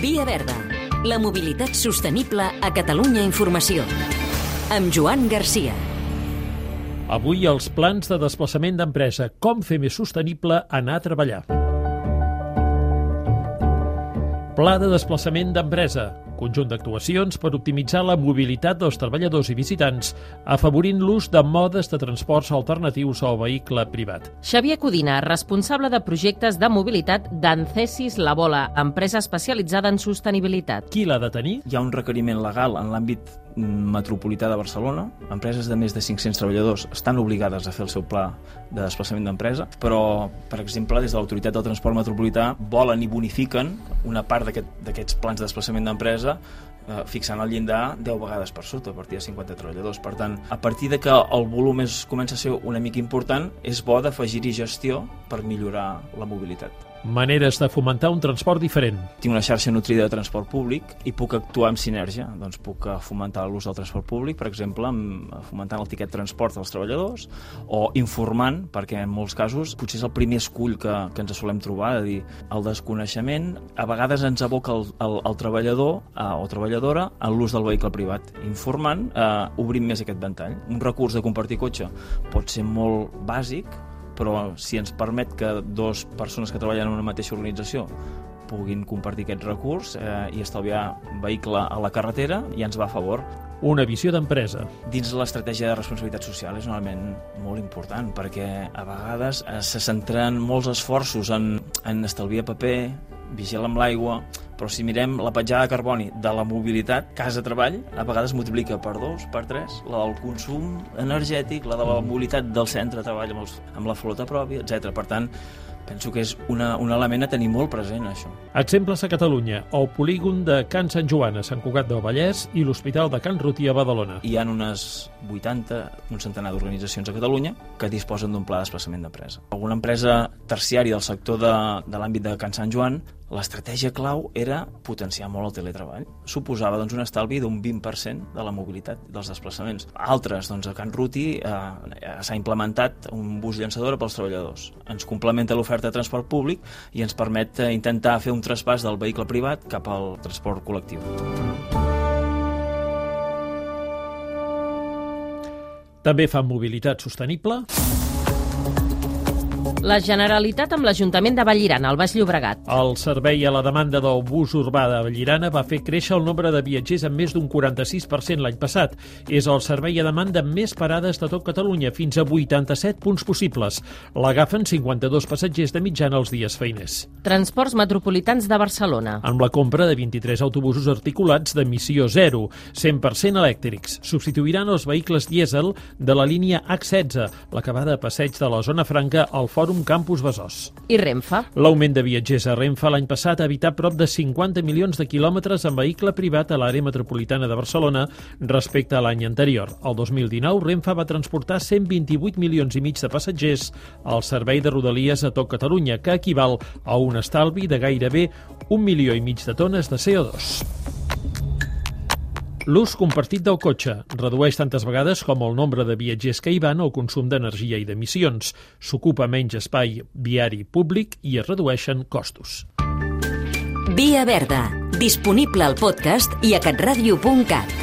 Via Verda. La mobilitat sostenible a Catalunya Informació. Amb Joan Garcia. Avui els plans de desplaçament d'empresa. Com fer més sostenible anar a treballar. Pla de desplaçament d'empresa conjunt d'actuacions per optimitzar la mobilitat dels treballadors i visitants, afavorint l'ús de modes de transports alternatius al vehicle privat. Xavier Codina, responsable de projectes de mobilitat d'Ancesis La Bola, empresa especialitzada en sostenibilitat. Qui l'ha de tenir? Hi ha un requeriment legal en l'àmbit metropolità de Barcelona. Empreses de més de 500 treballadors estan obligades a fer el seu pla de desplaçament d'empresa, però, per exemple, des de l'Autoritat del Transport Metropolità volen i bonifiquen una part d'aquests aquest, plans de desplaçament d'empresa eh, fixant el llindar 10 vegades per sota, a partir de 50 treballadors. Per tant, a partir de que el volum és, comença a ser una mica important, és bo d'afegir-hi gestió per millorar la mobilitat. Maneres de fomentar un transport diferent. Tinc una xarxa nutrida de transport públic i puc actuar amb sinergia. Doncs puc eh, fomentar l'ús del transport públic, per exemple, amb, eh, fomentant el tiquet transport dels treballadors o informant, perquè en molts casos potser és el primer escull que, que ens solem trobar, de dir, el desconeixement a vegades ens aboca el, el, el treballador eh, o treballadora en l'ús del vehicle privat. Informant, eh, obrim més aquest ventall. Un recurs de compartir cotxe pot ser molt bàsic, però si ens permet que dues persones que treballen en una mateixa organització puguin compartir aquest recurs eh, i estalviar vehicle a la carretera ja ens va a favor. Una visió d'empresa. Dins l'estratègia de responsabilitat social és un element molt important perquè a vegades eh, se centren molts esforços en, en estalviar paper, vigilar amb l'aigua, però si mirem la petjada de carboni de la mobilitat casa-treball, a vegades multiplica per dos, per tres, la del consum energètic, la de la mobilitat del centre de treball amb, els, amb la flota pròpia, etc. Per tant, penso que és una, un element a tenir molt present, això. Exemples a Catalunya, el polígon de Can Sant Joan a Sant Cugat del Vallès i l'Hospital de Can Ruti a Badalona. Hi ha unes 80, un centenar d'organitzacions a Catalunya que disposen d'un pla de desplaçament d'empresa. Alguna empresa terciària del sector de, de l'àmbit de Can Sant Joan L'estratègia clau era potenciar molt el teletreball. Suposava doncs, un estalvi d'un 20% de la mobilitat dels desplaçaments. Altres, doncs, a Can Ruti eh, s'ha implementat un bus llançadora pels treballadors. Ens complementa l'oferta de transport públic i ens permet eh, intentar fer un traspàs del vehicle privat cap al transport col·lectiu. També fan mobilitat sostenible. La Generalitat amb l'Ajuntament de Vallirana, al Baix Llobregat. El servei a la demanda del bus urbà de Vallirana va fer créixer el nombre de viatgers en més d'un 46% l'any passat. És el servei a demanda amb més parades de tot Catalunya, fins a 87 punts possibles. L'agafen 52 passatgers de mitjana els dies feiners. Transports metropolitans de Barcelona. Amb la compra de 23 autobusos articulats d'emissió zero, 100% elèctrics. Substituiran els vehicles dièsel de la línia H16, l'acabada a passeig de la Zona Franca al Fòrum Fòrum Campus Besòs. I Renfe? L'augment de viatgers a Renfe l'any passat ha evitat prop de 50 milions de quilòmetres en vehicle privat a l'àrea metropolitana de Barcelona respecte a l'any anterior. El 2019, Renfe va transportar 128 milions i mig de passatgers al servei de Rodalies a tot Catalunya, que equival a un estalvi de gairebé un milió i mig de tones de CO2. L'ús compartit del cotxe redueix tantes vegades com el nombre de viatgers que hi van el consum d'energia i d'emissions. S'ocupa menys espai viari públic i es redueixen costos. Via Verda, disponible al podcast i a catradio.cat.